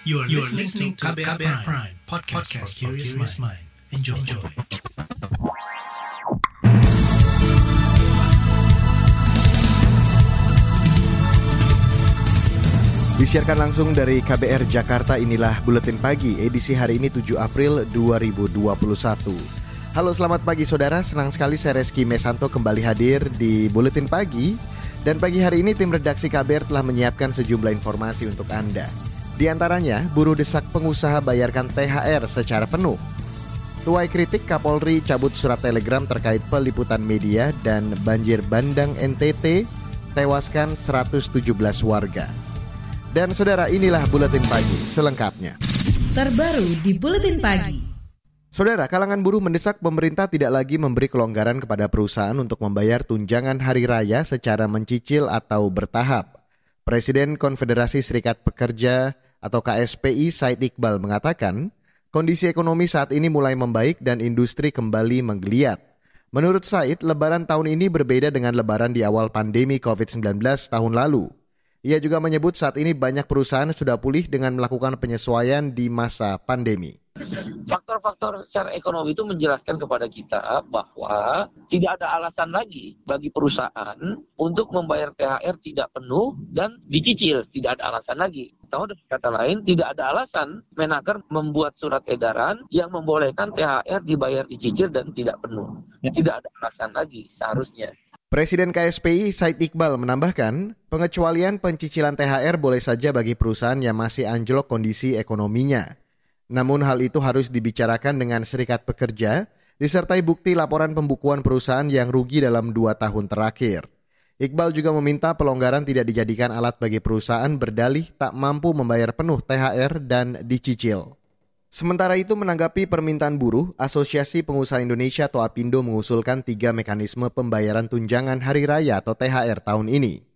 You are, you are listening to KBR, KBR Prime, Prime podcast, podcast for curious mind. Enjoy. Enjoy. Disiarkan langsung dari KBR Jakarta inilah Buletin Pagi edisi hari ini 7 April 2021. Halo selamat pagi saudara, senang sekali saya Reski Mesanto kembali hadir di Buletin Pagi. Dan pagi hari ini tim redaksi KBR telah menyiapkan sejumlah informasi untuk Anda. Di antaranya, buruh desak pengusaha bayarkan THR secara penuh. Tuai kritik Kapolri cabut surat telegram terkait peliputan media dan banjir bandang NTT tewaskan 117 warga. Dan saudara inilah Buletin Pagi selengkapnya. Terbaru di Buletin Pagi. Saudara, kalangan buruh mendesak pemerintah tidak lagi memberi kelonggaran kepada perusahaan untuk membayar tunjangan hari raya secara mencicil atau bertahap. Presiden Konfederasi Serikat Pekerja atau KSPI Said Iqbal mengatakan, kondisi ekonomi saat ini mulai membaik dan industri kembali menggeliat. Menurut Said, lebaran tahun ini berbeda dengan lebaran di awal pandemi COVID-19 tahun lalu. Ia juga menyebut saat ini banyak perusahaan sudah pulih dengan melakukan penyesuaian di masa pandemi. Faktor-faktor secara ekonomi itu menjelaskan kepada kita bahwa tidak ada alasan lagi bagi perusahaan untuk membayar THR tidak penuh dan dicicil. Tidak ada alasan lagi. Atau dengan kata lain, tidak ada alasan Menaker membuat surat edaran yang membolehkan THR dibayar dicicil dan tidak penuh. Tidak ada alasan lagi seharusnya. Presiden KSPI Said Iqbal menambahkan, pengecualian pencicilan THR boleh saja bagi perusahaan yang masih anjlok kondisi ekonominya. Namun hal itu harus dibicarakan dengan serikat pekerja, disertai bukti laporan pembukuan perusahaan yang rugi dalam dua tahun terakhir. Iqbal juga meminta pelonggaran tidak dijadikan alat bagi perusahaan berdalih tak mampu membayar penuh THR dan dicicil. Sementara itu menanggapi permintaan buruh, Asosiasi Pengusaha Indonesia atau APindo mengusulkan tiga mekanisme pembayaran tunjangan hari raya atau THR tahun ini.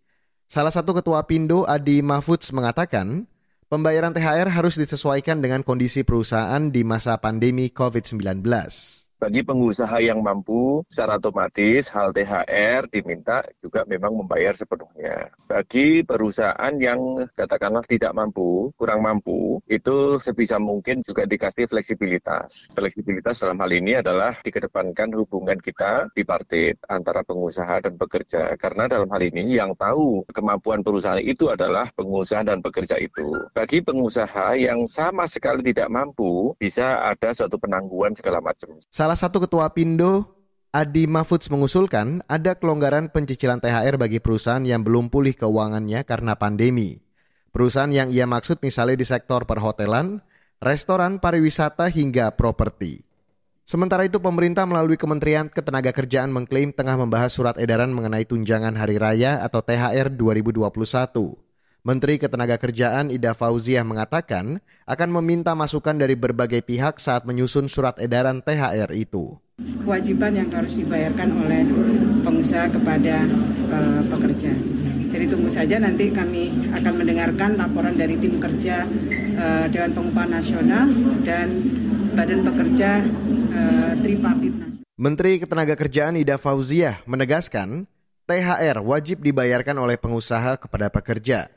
Salah satu ketua APindo, Adi Mahfudz mengatakan, pembayaran THR harus disesuaikan dengan kondisi perusahaan di masa pandemi COVID-19 bagi pengusaha yang mampu secara otomatis hal THR diminta juga memang membayar sepenuhnya. Bagi perusahaan yang katakanlah tidak mampu, kurang mampu, itu sebisa mungkin juga dikasih fleksibilitas. Fleksibilitas dalam hal ini adalah dikedepankan hubungan kita bipartit antara pengusaha dan pekerja. Karena dalam hal ini yang tahu kemampuan perusahaan itu adalah pengusaha dan pekerja itu. Bagi pengusaha yang sama sekali tidak mampu, bisa ada suatu penangguhan segala macam. Salah Salah satu ketua Pindo, Adi Mahfudz mengusulkan ada kelonggaran pencicilan THR bagi perusahaan yang belum pulih keuangannya karena pandemi. Perusahaan yang ia maksud misalnya di sektor perhotelan, restoran, pariwisata, hingga properti. Sementara itu pemerintah melalui Kementerian Ketenagakerjaan mengklaim tengah membahas surat edaran mengenai tunjangan hari raya atau THR 2021. Menteri Ketenagakerjaan Ida Fauziah mengatakan akan meminta masukan dari berbagai pihak saat menyusun surat edaran THR itu. Kewajiban yang harus dibayarkan oleh pengusaha kepada uh, pekerja. Jadi tunggu saja nanti kami akan mendengarkan laporan dari tim kerja uh, Dewan Pengupahan Nasional dan Badan Pekerja uh, Tripartit Menteri Ketenagakerjaan Ida Fauziah menegaskan THR wajib dibayarkan oleh pengusaha kepada pekerja.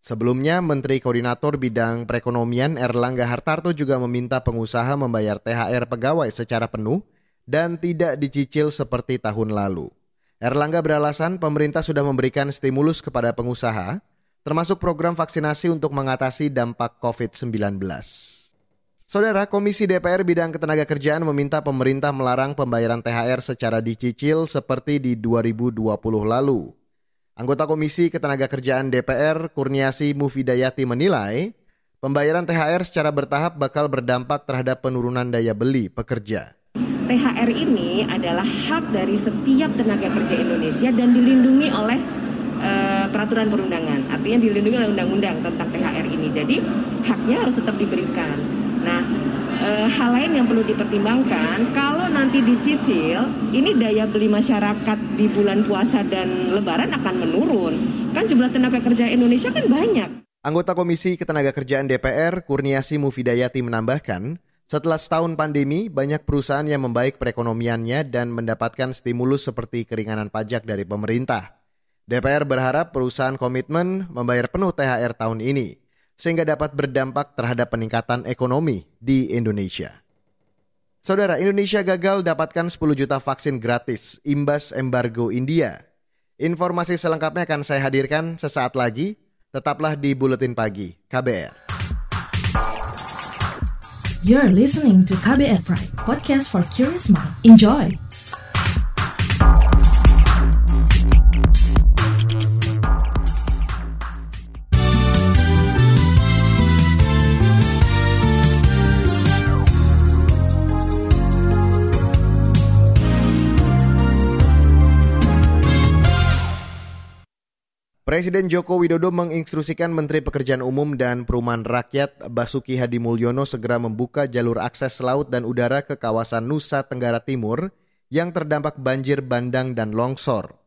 Sebelumnya, Menteri Koordinator Bidang Perekonomian Erlangga Hartarto juga meminta pengusaha membayar THR pegawai secara penuh dan tidak dicicil seperti tahun lalu. Erlangga beralasan pemerintah sudah memberikan stimulus kepada pengusaha, termasuk program vaksinasi untuk mengatasi dampak COVID-19. Saudara, Komisi DPR Bidang Ketenagakerjaan meminta pemerintah melarang pembayaran THR secara dicicil seperti di 2020 lalu. Anggota Komisi Ketenagakerjaan DPR Kurniasi Mufidayati menilai pembayaran THR secara bertahap bakal berdampak terhadap penurunan daya beli pekerja. THR ini adalah hak dari setiap tenaga kerja Indonesia dan dilindungi oleh uh, peraturan perundangan. Artinya dilindungi oleh undang-undang tentang THR ini. Jadi haknya harus tetap diberikan. Nah, e, hal lain yang perlu dipertimbangkan kalau nanti dicicil ini daya beli masyarakat di bulan puasa dan lebaran akan menurun kan jumlah tenaga kerja Indonesia kan banyak Anggota Komisi Ketenagakerjaan DPR Kurniasi Mufidayati menambahkan setelah setahun pandemi, banyak perusahaan yang membaik perekonomiannya dan mendapatkan stimulus seperti keringanan pajak dari pemerintah. DPR berharap perusahaan komitmen membayar penuh THR tahun ini. Sehingga dapat berdampak terhadap peningkatan ekonomi di Indonesia. Saudara, Indonesia gagal dapatkan 10 juta vaksin gratis imbas embargo India. Informasi selengkapnya akan saya hadirkan sesaat lagi. Tetaplah di Buletin Pagi KBR. You're listening to KBR Pride, podcast for curious mind. Enjoy! Presiden Joko Widodo menginstruksikan Menteri Pekerjaan Umum dan Perumahan Rakyat Basuki Hadi Mulyono segera membuka jalur akses laut dan udara ke kawasan Nusa Tenggara Timur yang terdampak banjir bandang dan longsor.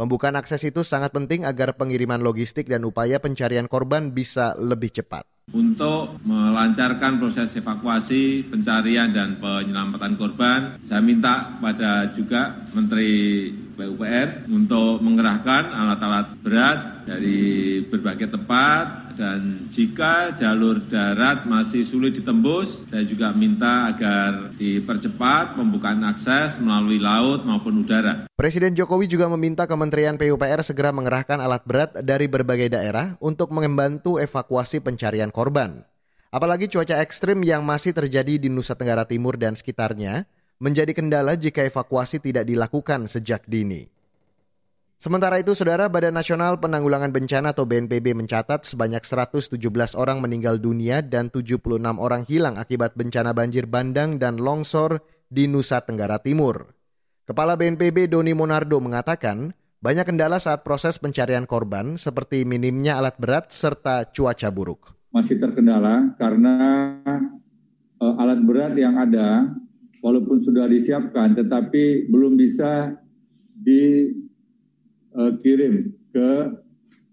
Pembukaan akses itu sangat penting agar pengiriman logistik dan upaya pencarian korban bisa lebih cepat. Untuk melancarkan proses evakuasi, pencarian, dan penyelamatan korban, saya minta pada juga Menteri PUPR untuk mengerahkan alat-alat berat dari berbagai tempat dan jika jalur darat masih sulit ditembus, saya juga minta agar dipercepat pembukaan akses melalui laut maupun udara. Presiden Jokowi juga meminta Kementerian PUPR segera mengerahkan alat berat dari berbagai daerah untuk membantu evakuasi pencarian korban. Apalagi cuaca ekstrim yang masih terjadi di Nusa Tenggara Timur dan sekitarnya menjadi kendala jika evakuasi tidak dilakukan sejak dini. Sementara itu, Saudara Badan Nasional Penanggulangan Bencana atau BNPB mencatat sebanyak 117 orang meninggal dunia dan 76 orang hilang akibat bencana banjir bandang dan longsor di Nusa Tenggara Timur. Kepala BNPB Doni Monardo mengatakan, banyak kendala saat proses pencarian korban seperti minimnya alat berat serta cuaca buruk. Masih terkendala karena uh, alat berat yang ada walaupun sudah disiapkan tetapi belum bisa di uh, kirim ke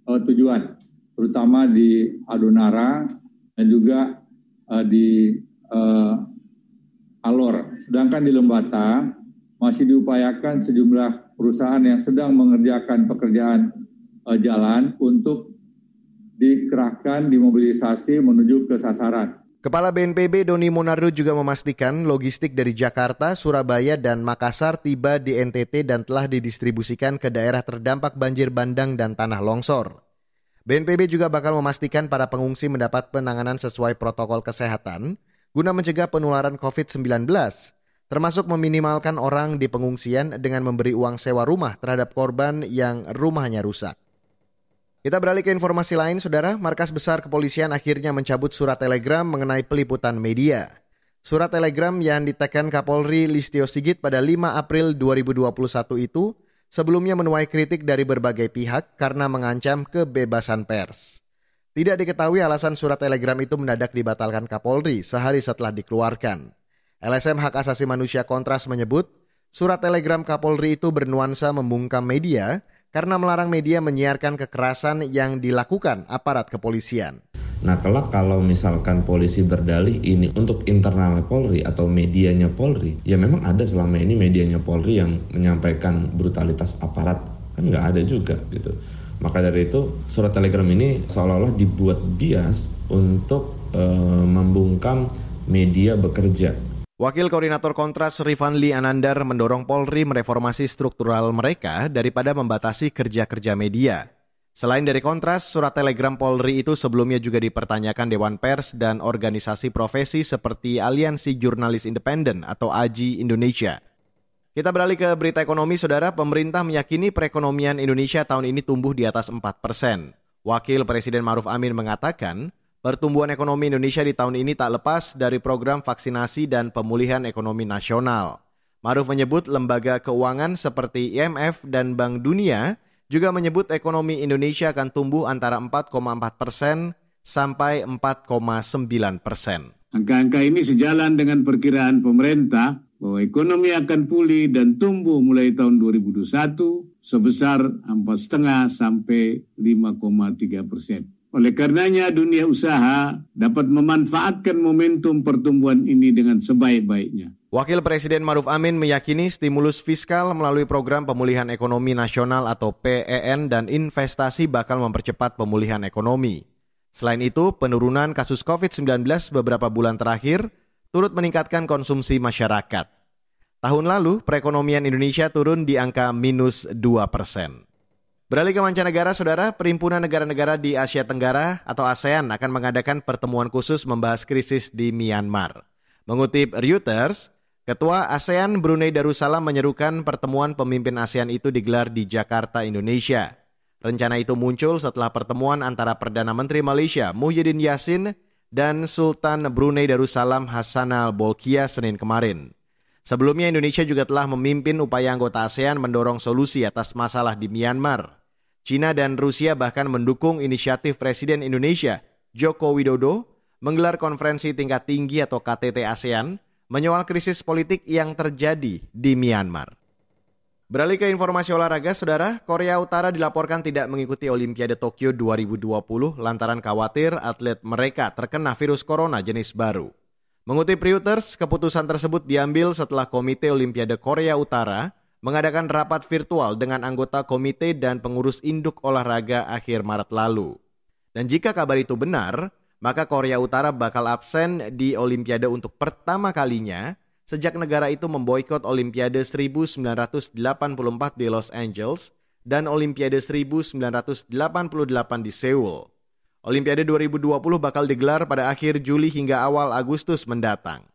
uh, tujuan, terutama di Adonara dan juga uh, di uh, Alor. Sedangkan di Lembata masih diupayakan sejumlah perusahaan yang sedang mengerjakan pekerjaan jalan untuk dikerahkan, dimobilisasi menuju ke sasaran. Kepala BNPB Doni Monardo juga memastikan logistik dari Jakarta, Surabaya, dan Makassar tiba di NTT dan telah didistribusikan ke daerah terdampak banjir bandang dan tanah longsor. BNPB juga bakal memastikan para pengungsi mendapat penanganan sesuai protokol kesehatan guna mencegah penularan COVID-19, termasuk meminimalkan orang di pengungsian dengan memberi uang sewa rumah terhadap korban yang rumahnya rusak. Kita beralih ke informasi lain, Saudara. Markas Besar Kepolisian akhirnya mencabut surat telegram mengenai peliputan media. Surat telegram yang ditekan Kapolri Listio Sigit pada 5 April 2021 itu sebelumnya menuai kritik dari berbagai pihak karena mengancam kebebasan pers. Tidak diketahui alasan surat telegram itu mendadak dibatalkan Kapolri sehari setelah dikeluarkan. LSM Hak Asasi Manusia Kontras menyebut, surat telegram Kapolri itu bernuansa membungkam media karena melarang media menyiarkan kekerasan yang dilakukan aparat kepolisian. Nah, kelak kalau misalkan polisi berdalih ini untuk internal Polri atau medianya Polri, ya memang ada selama ini medianya Polri yang menyampaikan brutalitas aparat, kan nggak ada juga gitu. Maka dari itu surat telegram ini seolah-olah dibuat bias untuk e, membungkam media bekerja Wakil Koordinator Kontras Rifanli Anandar mendorong Polri mereformasi struktural mereka daripada membatasi kerja-kerja media. Selain dari Kontras, surat telegram Polri itu sebelumnya juga dipertanyakan Dewan Pers dan organisasi profesi seperti Aliansi Jurnalis Independen atau AJI Indonesia. Kita beralih ke berita ekonomi, Saudara. Pemerintah meyakini perekonomian Indonesia tahun ini tumbuh di atas 4 persen. Wakil Presiden Maruf Amin mengatakan, Pertumbuhan ekonomi Indonesia di tahun ini tak lepas dari program vaksinasi dan pemulihan ekonomi nasional. Maruf menyebut lembaga keuangan seperti IMF dan Bank Dunia juga menyebut ekonomi Indonesia akan tumbuh antara 4,4 persen sampai 4,9 persen. Angka-angka ini sejalan dengan perkiraan pemerintah bahwa ekonomi akan pulih dan tumbuh mulai tahun 2021 sebesar 4,5 sampai 5,3 persen. Oleh karenanya dunia usaha dapat memanfaatkan momentum pertumbuhan ini dengan sebaik-baiknya. Wakil Presiden Maruf Amin meyakini stimulus fiskal melalui program pemulihan ekonomi nasional atau PEN dan investasi bakal mempercepat pemulihan ekonomi. Selain itu, penurunan kasus COVID-19 beberapa bulan terakhir turut meningkatkan konsumsi masyarakat. Tahun lalu, perekonomian Indonesia turun di angka minus 2 persen. Beralih ke mancanegara, saudara, Perhimpunan Negara-Negara di Asia Tenggara atau ASEAN akan mengadakan pertemuan khusus membahas krisis di Myanmar. Mengutip Reuters, Ketua ASEAN Brunei Darussalam menyerukan pertemuan pemimpin ASEAN itu digelar di Jakarta, Indonesia. Rencana itu muncul setelah pertemuan antara Perdana Menteri Malaysia Muhyiddin Yassin dan Sultan Brunei Darussalam Hassanal Bolkiah Senin kemarin. Sebelumnya Indonesia juga telah memimpin upaya anggota ASEAN mendorong solusi atas masalah di Myanmar. China dan Rusia bahkan mendukung inisiatif Presiden Indonesia Joko Widodo menggelar konferensi tingkat tinggi atau KTT ASEAN menyoal krisis politik yang terjadi di Myanmar. Beralih ke informasi olahraga, saudara, Korea Utara dilaporkan tidak mengikuti Olimpiade Tokyo 2020 lantaran khawatir atlet mereka terkena virus corona jenis baru. Mengutip Reuters, keputusan tersebut diambil setelah Komite Olimpiade Korea Utara mengadakan rapat virtual dengan anggota komite dan pengurus induk olahraga akhir Maret lalu. Dan jika kabar itu benar, maka Korea Utara bakal absen di Olimpiade untuk pertama kalinya sejak negara itu memboikot Olimpiade 1984 di Los Angeles dan Olimpiade 1988 di Seoul. Olimpiade 2020 bakal digelar pada akhir Juli hingga awal Agustus mendatang.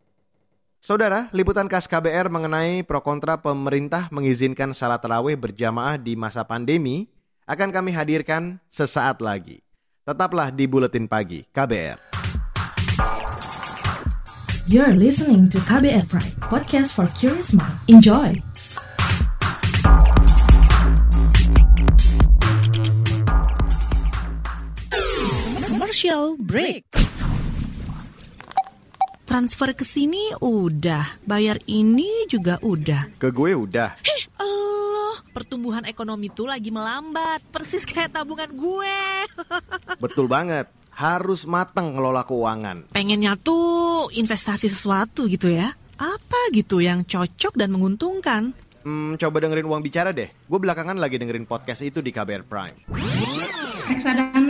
Saudara, liputan KAS KBR mengenai pro kontra pemerintah mengizinkan salat tarawih berjamaah di masa pandemi akan kami hadirkan sesaat lagi. Tetaplah di Buletin Pagi KBR. You're listening to KBR Pride, podcast for curious mind. Enjoy! Commercial break. Transfer ke sini udah, bayar ini juga udah. Ke gue udah. Heh, Allah, pertumbuhan ekonomi tuh lagi melambat, persis kayak tabungan gue. Betul banget harus matang ngelola keuangan. Pengennya tuh investasi sesuatu gitu ya. Apa gitu yang cocok dan menguntungkan? Hmm, coba dengerin uang bicara deh. Gue belakangan lagi dengerin podcast itu di KBR Prime. Reksadana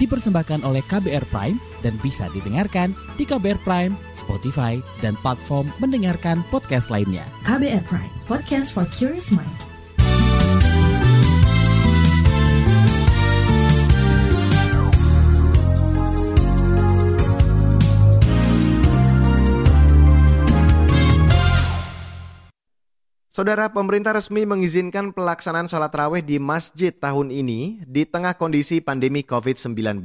dipersembahkan oleh KBR Prime dan bisa didengarkan di KBR Prime, Spotify, dan platform mendengarkan podcast lainnya. KBR Prime, podcast for curious mind. Saudara, pemerintah resmi mengizinkan pelaksanaan sholat raweh di masjid tahun ini di tengah kondisi pandemi COVID-19.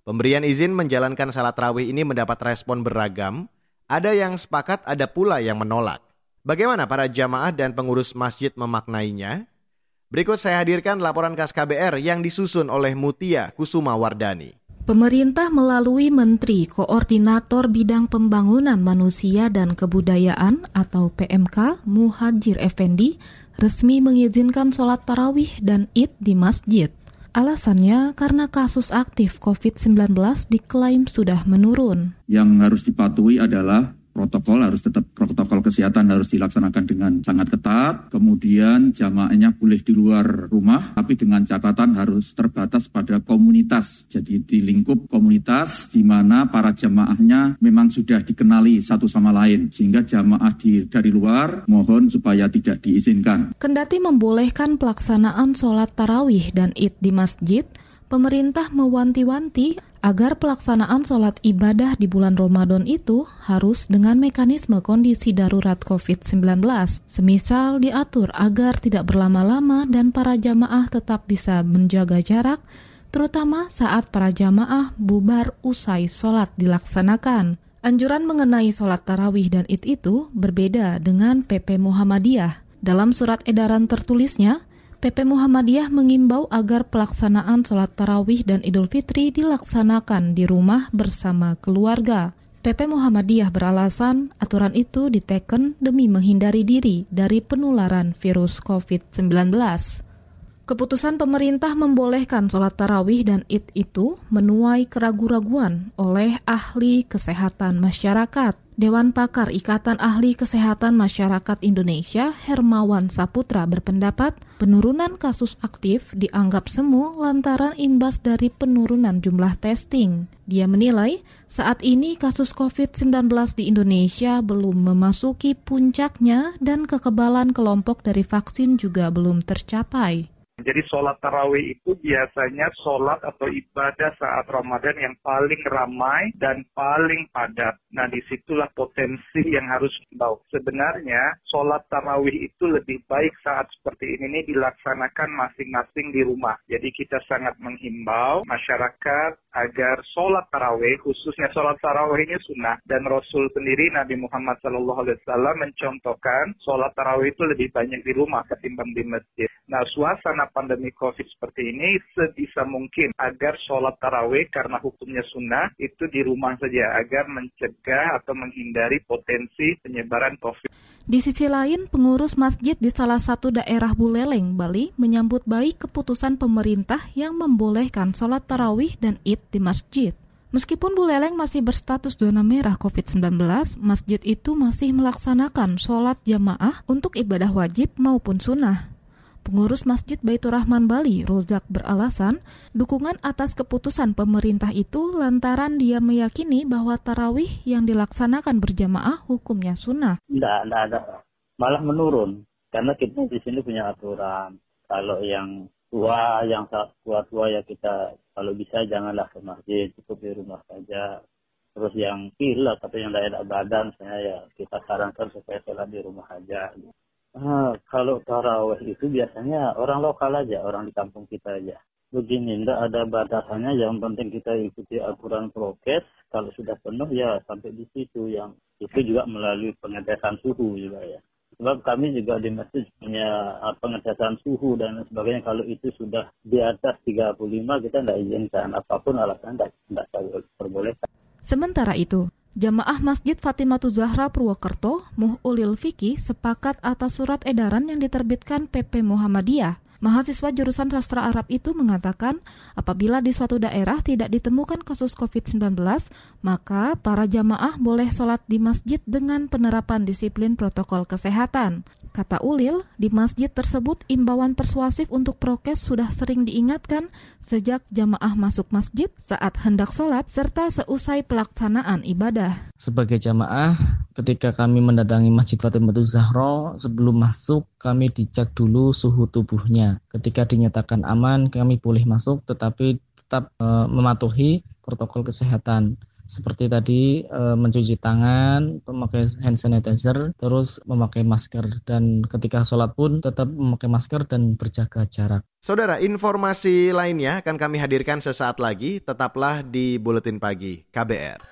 Pemberian izin menjalankan sholat raweh ini mendapat respon beragam, ada yang sepakat, ada pula yang menolak. Bagaimana para jamaah dan pengurus masjid memaknainya? Berikut saya hadirkan laporan khas KBR yang disusun oleh Mutia Kusuma Wardani. Pemerintah melalui Menteri Koordinator Bidang Pembangunan Manusia dan Kebudayaan atau PMK Muhajir Effendi resmi mengizinkan sholat tarawih dan id di masjid. Alasannya karena kasus aktif COVID-19 diklaim sudah menurun. Yang harus dipatuhi adalah protokol harus tetap protokol kesehatan harus dilaksanakan dengan sangat ketat. Kemudian jamaahnya boleh di luar rumah, tapi dengan catatan harus terbatas pada komunitas. Jadi di lingkup komunitas di mana para jamaahnya memang sudah dikenali satu sama lain, sehingga jamaah di, dari luar mohon supaya tidak diizinkan. Kendati membolehkan pelaksanaan sholat tarawih dan id di masjid, pemerintah mewanti-wanti agar pelaksanaan sholat ibadah di bulan Ramadan itu harus dengan mekanisme kondisi darurat COVID-19. Semisal diatur agar tidak berlama-lama dan para jamaah tetap bisa menjaga jarak, terutama saat para jamaah bubar usai sholat dilaksanakan. Anjuran mengenai sholat tarawih dan id itu berbeda dengan PP Muhammadiyah. Dalam surat edaran tertulisnya, PP Muhammadiyah mengimbau agar pelaksanaan sholat tarawih dan idul fitri dilaksanakan di rumah bersama keluarga. PP Muhammadiyah beralasan aturan itu diteken demi menghindari diri dari penularan virus COVID-19. Keputusan pemerintah membolehkan sholat tarawih dan id itu menuai keraguan-raguan oleh ahli kesehatan masyarakat. Dewan Pakar Ikatan Ahli Kesehatan Masyarakat Indonesia Hermawan Saputra berpendapat penurunan kasus aktif dianggap semu lantaran imbas dari penurunan jumlah testing. Dia menilai saat ini kasus COVID-19 di Indonesia belum memasuki puncaknya dan kekebalan kelompok dari vaksin juga belum tercapai. Jadi sholat tarawih itu biasanya sholat atau ibadah saat Ramadan yang paling ramai dan paling padat. Nah di situlah potensi yang harus dibawa. Sebenarnya sholat tarawih itu lebih baik saat seperti ini, ini dilaksanakan masing-masing di rumah. Jadi kita sangat menghimbau masyarakat agar sholat tarawih, khususnya sholat tarawih ini sunnah. Dan Rasul sendiri Nabi Muhammad SAW mencontohkan sholat tarawih itu lebih banyak di rumah ketimbang di masjid. Nah suasana pandemi COVID seperti ini sebisa mungkin agar sholat tarawih karena hukumnya sunnah itu di rumah saja agar mencegah atau menghindari potensi penyebaran COVID. Di sisi lain, pengurus masjid di salah satu daerah Buleleng, Bali menyambut baik keputusan pemerintah yang membolehkan sholat tarawih dan id di masjid. Meskipun Buleleng masih berstatus zona merah COVID-19, masjid itu masih melaksanakan sholat jamaah untuk ibadah wajib maupun sunnah. Pengurus Masjid Baitur Rahman Bali, Rozak beralasan, dukungan atas keputusan pemerintah itu lantaran dia meyakini bahwa tarawih yang dilaksanakan berjamaah hukumnya sunnah. Tidak, tidak ada. Malah menurun. Karena kita di sini punya aturan. Kalau yang tua, yang tua-tua ya kita kalau bisa janganlah ke masjid, cukup di rumah saja. Terus yang pilek atau yang daerah badan, saya ya kita sarankan supaya sholat di rumah saja. Ah, kalau taraweh itu biasanya orang lokal aja, orang di kampung kita aja. Begini, tidak ada batasannya, yang penting kita ikuti aturan prokes. Kalau sudah penuh ya sampai di situ, yang itu juga melalui pengetesan suhu juga ya. Sebab kami juga di masjid punya ah, pengetesan suhu dan sebagainya. Kalau itu sudah di atas 35 kita tidak izinkan. Apa pun alasan tidak, tidak perbolehkan. Sementara itu, Jamaah Masjid Fatimatu Zahra Purwokerto, Muhulil Fiki, sepakat atas surat edaran yang diterbitkan PP Muhammadiyah. Mahasiswa jurusan sastra Arab itu mengatakan, apabila di suatu daerah tidak ditemukan kasus COVID-19, maka para jamaah boleh sholat di masjid dengan penerapan disiplin protokol kesehatan. Kata Ulil, di masjid tersebut imbauan persuasif untuk prokes sudah sering diingatkan sejak jamaah masuk masjid saat hendak sholat serta seusai pelaksanaan ibadah. Sebagai jamaah, ketika kami mendatangi Masjid Fatimah Zahra, sebelum masuk kami dicek dulu suhu tubuhnya. Ketika dinyatakan aman, kami boleh masuk tetapi tetap e, mematuhi protokol kesehatan seperti tadi e, mencuci tangan, memakai hand sanitizer, terus memakai masker dan ketika sholat pun tetap memakai masker dan berjaga jarak. Saudara, informasi lainnya akan kami hadirkan sesaat lagi. Tetaplah di Buletin Pagi KBR.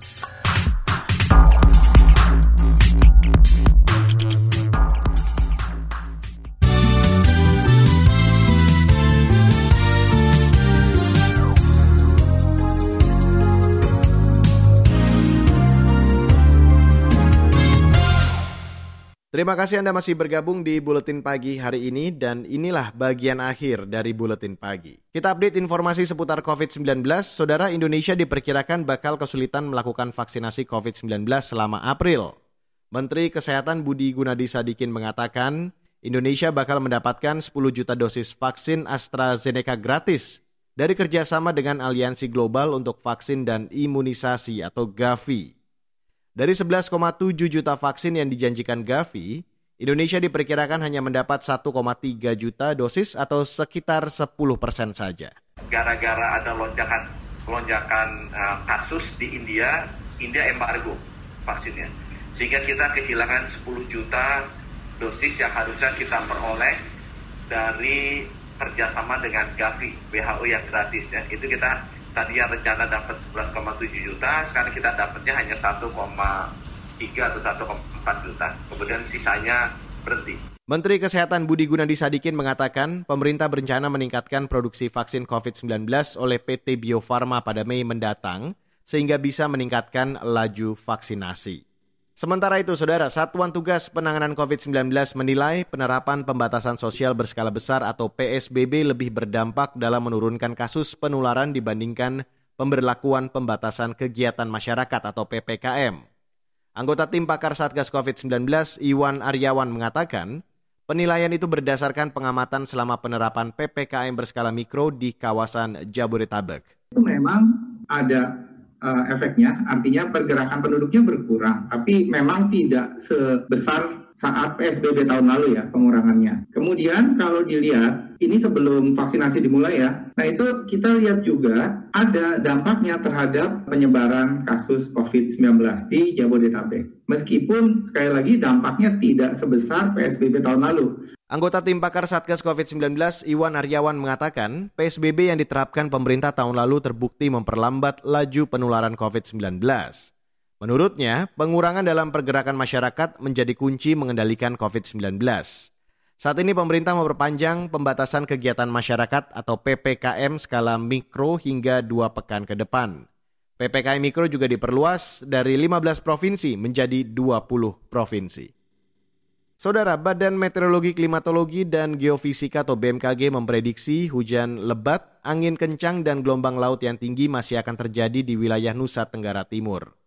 Terima kasih Anda masih bergabung di Buletin Pagi hari ini dan inilah bagian akhir dari Buletin Pagi. Kita update informasi seputar COVID-19. Saudara Indonesia diperkirakan bakal kesulitan melakukan vaksinasi COVID-19 selama April. Menteri Kesehatan Budi Gunadi Sadikin mengatakan, Indonesia bakal mendapatkan 10 juta dosis vaksin AstraZeneca gratis dari kerjasama dengan Aliansi Global untuk Vaksin dan Imunisasi atau GAVI. Dari 11,7 juta vaksin yang dijanjikan Gavi, Indonesia diperkirakan hanya mendapat 1,3 juta dosis atau sekitar 10 persen saja. Gara-gara ada lonjakan lonjakan uh, kasus di India, India embargo vaksinnya. Sehingga kita kehilangan 10 juta dosis yang harusnya kita peroleh dari kerjasama dengan Gavi, WHO yang gratis ya. Itu kita tadi rencana dapat 11,7 juta, sekarang kita dapatnya hanya 1,3 atau 1,4 juta. Kemudian sisanya berhenti. Menteri Kesehatan Budi Gunadi Sadikin mengatakan pemerintah berencana meningkatkan produksi vaksin COVID-19 oleh PT Bio Farma pada Mei mendatang sehingga bisa meningkatkan laju vaksinasi. Sementara itu, Saudara, Satuan Tugas Penanganan COVID-19 menilai penerapan pembatasan sosial berskala besar atau PSBB lebih berdampak dalam menurunkan kasus penularan dibandingkan pemberlakuan pembatasan kegiatan masyarakat atau PPKM. Anggota tim pakar Satgas COVID-19 Iwan Aryawan mengatakan, penilaian itu berdasarkan pengamatan selama penerapan PPKM berskala mikro di kawasan Jabodetabek. Itu memang ada efeknya, artinya pergerakan penduduknya berkurang, tapi memang tidak sebesar saat PSBB tahun lalu ya pengurangannya. Kemudian kalau dilihat ini sebelum vaksinasi dimulai ya, nah itu kita lihat juga ada dampaknya terhadap penyebaran kasus COVID-19 di Jabodetabek. Meskipun sekali lagi dampaknya tidak sebesar PSBB tahun lalu. Anggota tim pakar Satgas COVID-19 Iwan Aryawan mengatakan, PSBB yang diterapkan pemerintah tahun lalu terbukti memperlambat laju penularan COVID-19. Menurutnya, pengurangan dalam pergerakan masyarakat menjadi kunci mengendalikan COVID-19. Saat ini pemerintah memperpanjang pembatasan kegiatan masyarakat atau PPKM skala mikro hingga dua pekan ke depan. PPKM mikro juga diperluas dari 15 provinsi menjadi 20 provinsi. Saudara, Badan Meteorologi, Klimatologi, dan Geofisika atau BMKG memprediksi hujan lebat, angin kencang, dan gelombang laut yang tinggi masih akan terjadi di wilayah Nusa Tenggara Timur.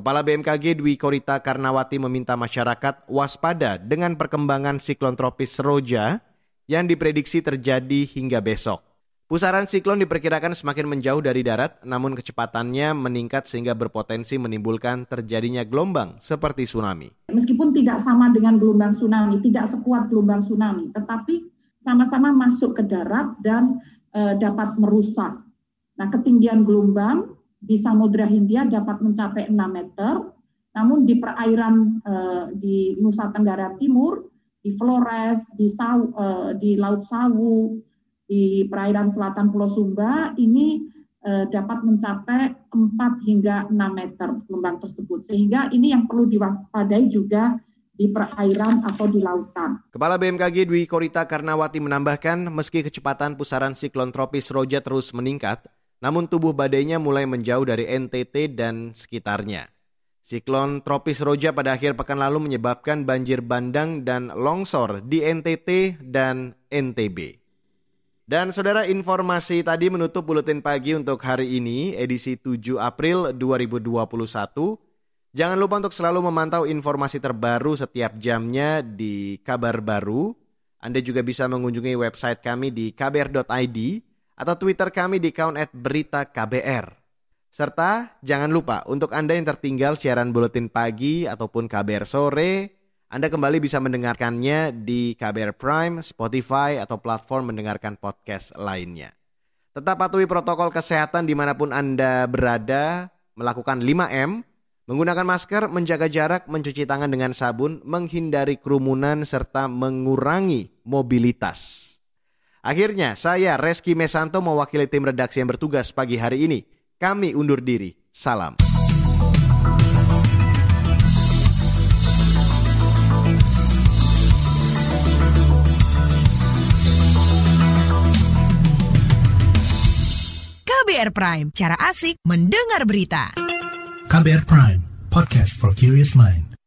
Kepala BMKG Dwi Korita Karnawati meminta masyarakat waspada dengan perkembangan siklon tropis Roja yang diprediksi terjadi hingga besok. Pusaran siklon diperkirakan semakin menjauh dari darat, namun kecepatannya meningkat sehingga berpotensi menimbulkan terjadinya gelombang seperti tsunami. Meskipun tidak sama dengan gelombang tsunami, tidak sekuat gelombang tsunami, tetapi sama-sama masuk ke darat dan e, dapat merusak. Nah, ketinggian gelombang di Samudra Hindia dapat mencapai 6 meter, namun di perairan e, di Nusa Tenggara Timur, di Flores, di, Sau, e, di Laut Sawu, di perairan selatan Pulau Sumba ini eh, dapat mencapai 4 hingga 6 meter gelombang tersebut. Sehingga ini yang perlu diwaspadai juga di perairan atau di lautan. Kepala BMKG Dwi Korita Karnawati menambahkan meski kecepatan pusaran siklon tropis Roja terus meningkat, namun tubuh badainya mulai menjauh dari NTT dan sekitarnya. Siklon tropis Roja pada akhir pekan lalu menyebabkan banjir bandang dan longsor di NTT dan NTB. Dan saudara informasi tadi menutup buletin pagi untuk hari ini edisi 7 April 2021. Jangan lupa untuk selalu memantau informasi terbaru setiap jamnya di kabar baru. Anda juga bisa mengunjungi website kami di kbr.id atau Twitter kami di account at berita KBR. Serta jangan lupa untuk Anda yang tertinggal siaran buletin pagi ataupun KBR sore, anda kembali bisa mendengarkannya di KBR Prime, Spotify, atau platform mendengarkan podcast lainnya. Tetap patuhi protokol kesehatan di mana pun Anda berada, melakukan 5M, menggunakan masker, menjaga jarak, mencuci tangan dengan sabun, menghindari kerumunan, serta mengurangi mobilitas. Akhirnya, saya Reski Mesanto mewakili tim redaksi yang bertugas pagi hari ini. Kami undur diri. Salam. KBR Prime, cara asik mendengar berita. KBR Prime, podcast for curious mind.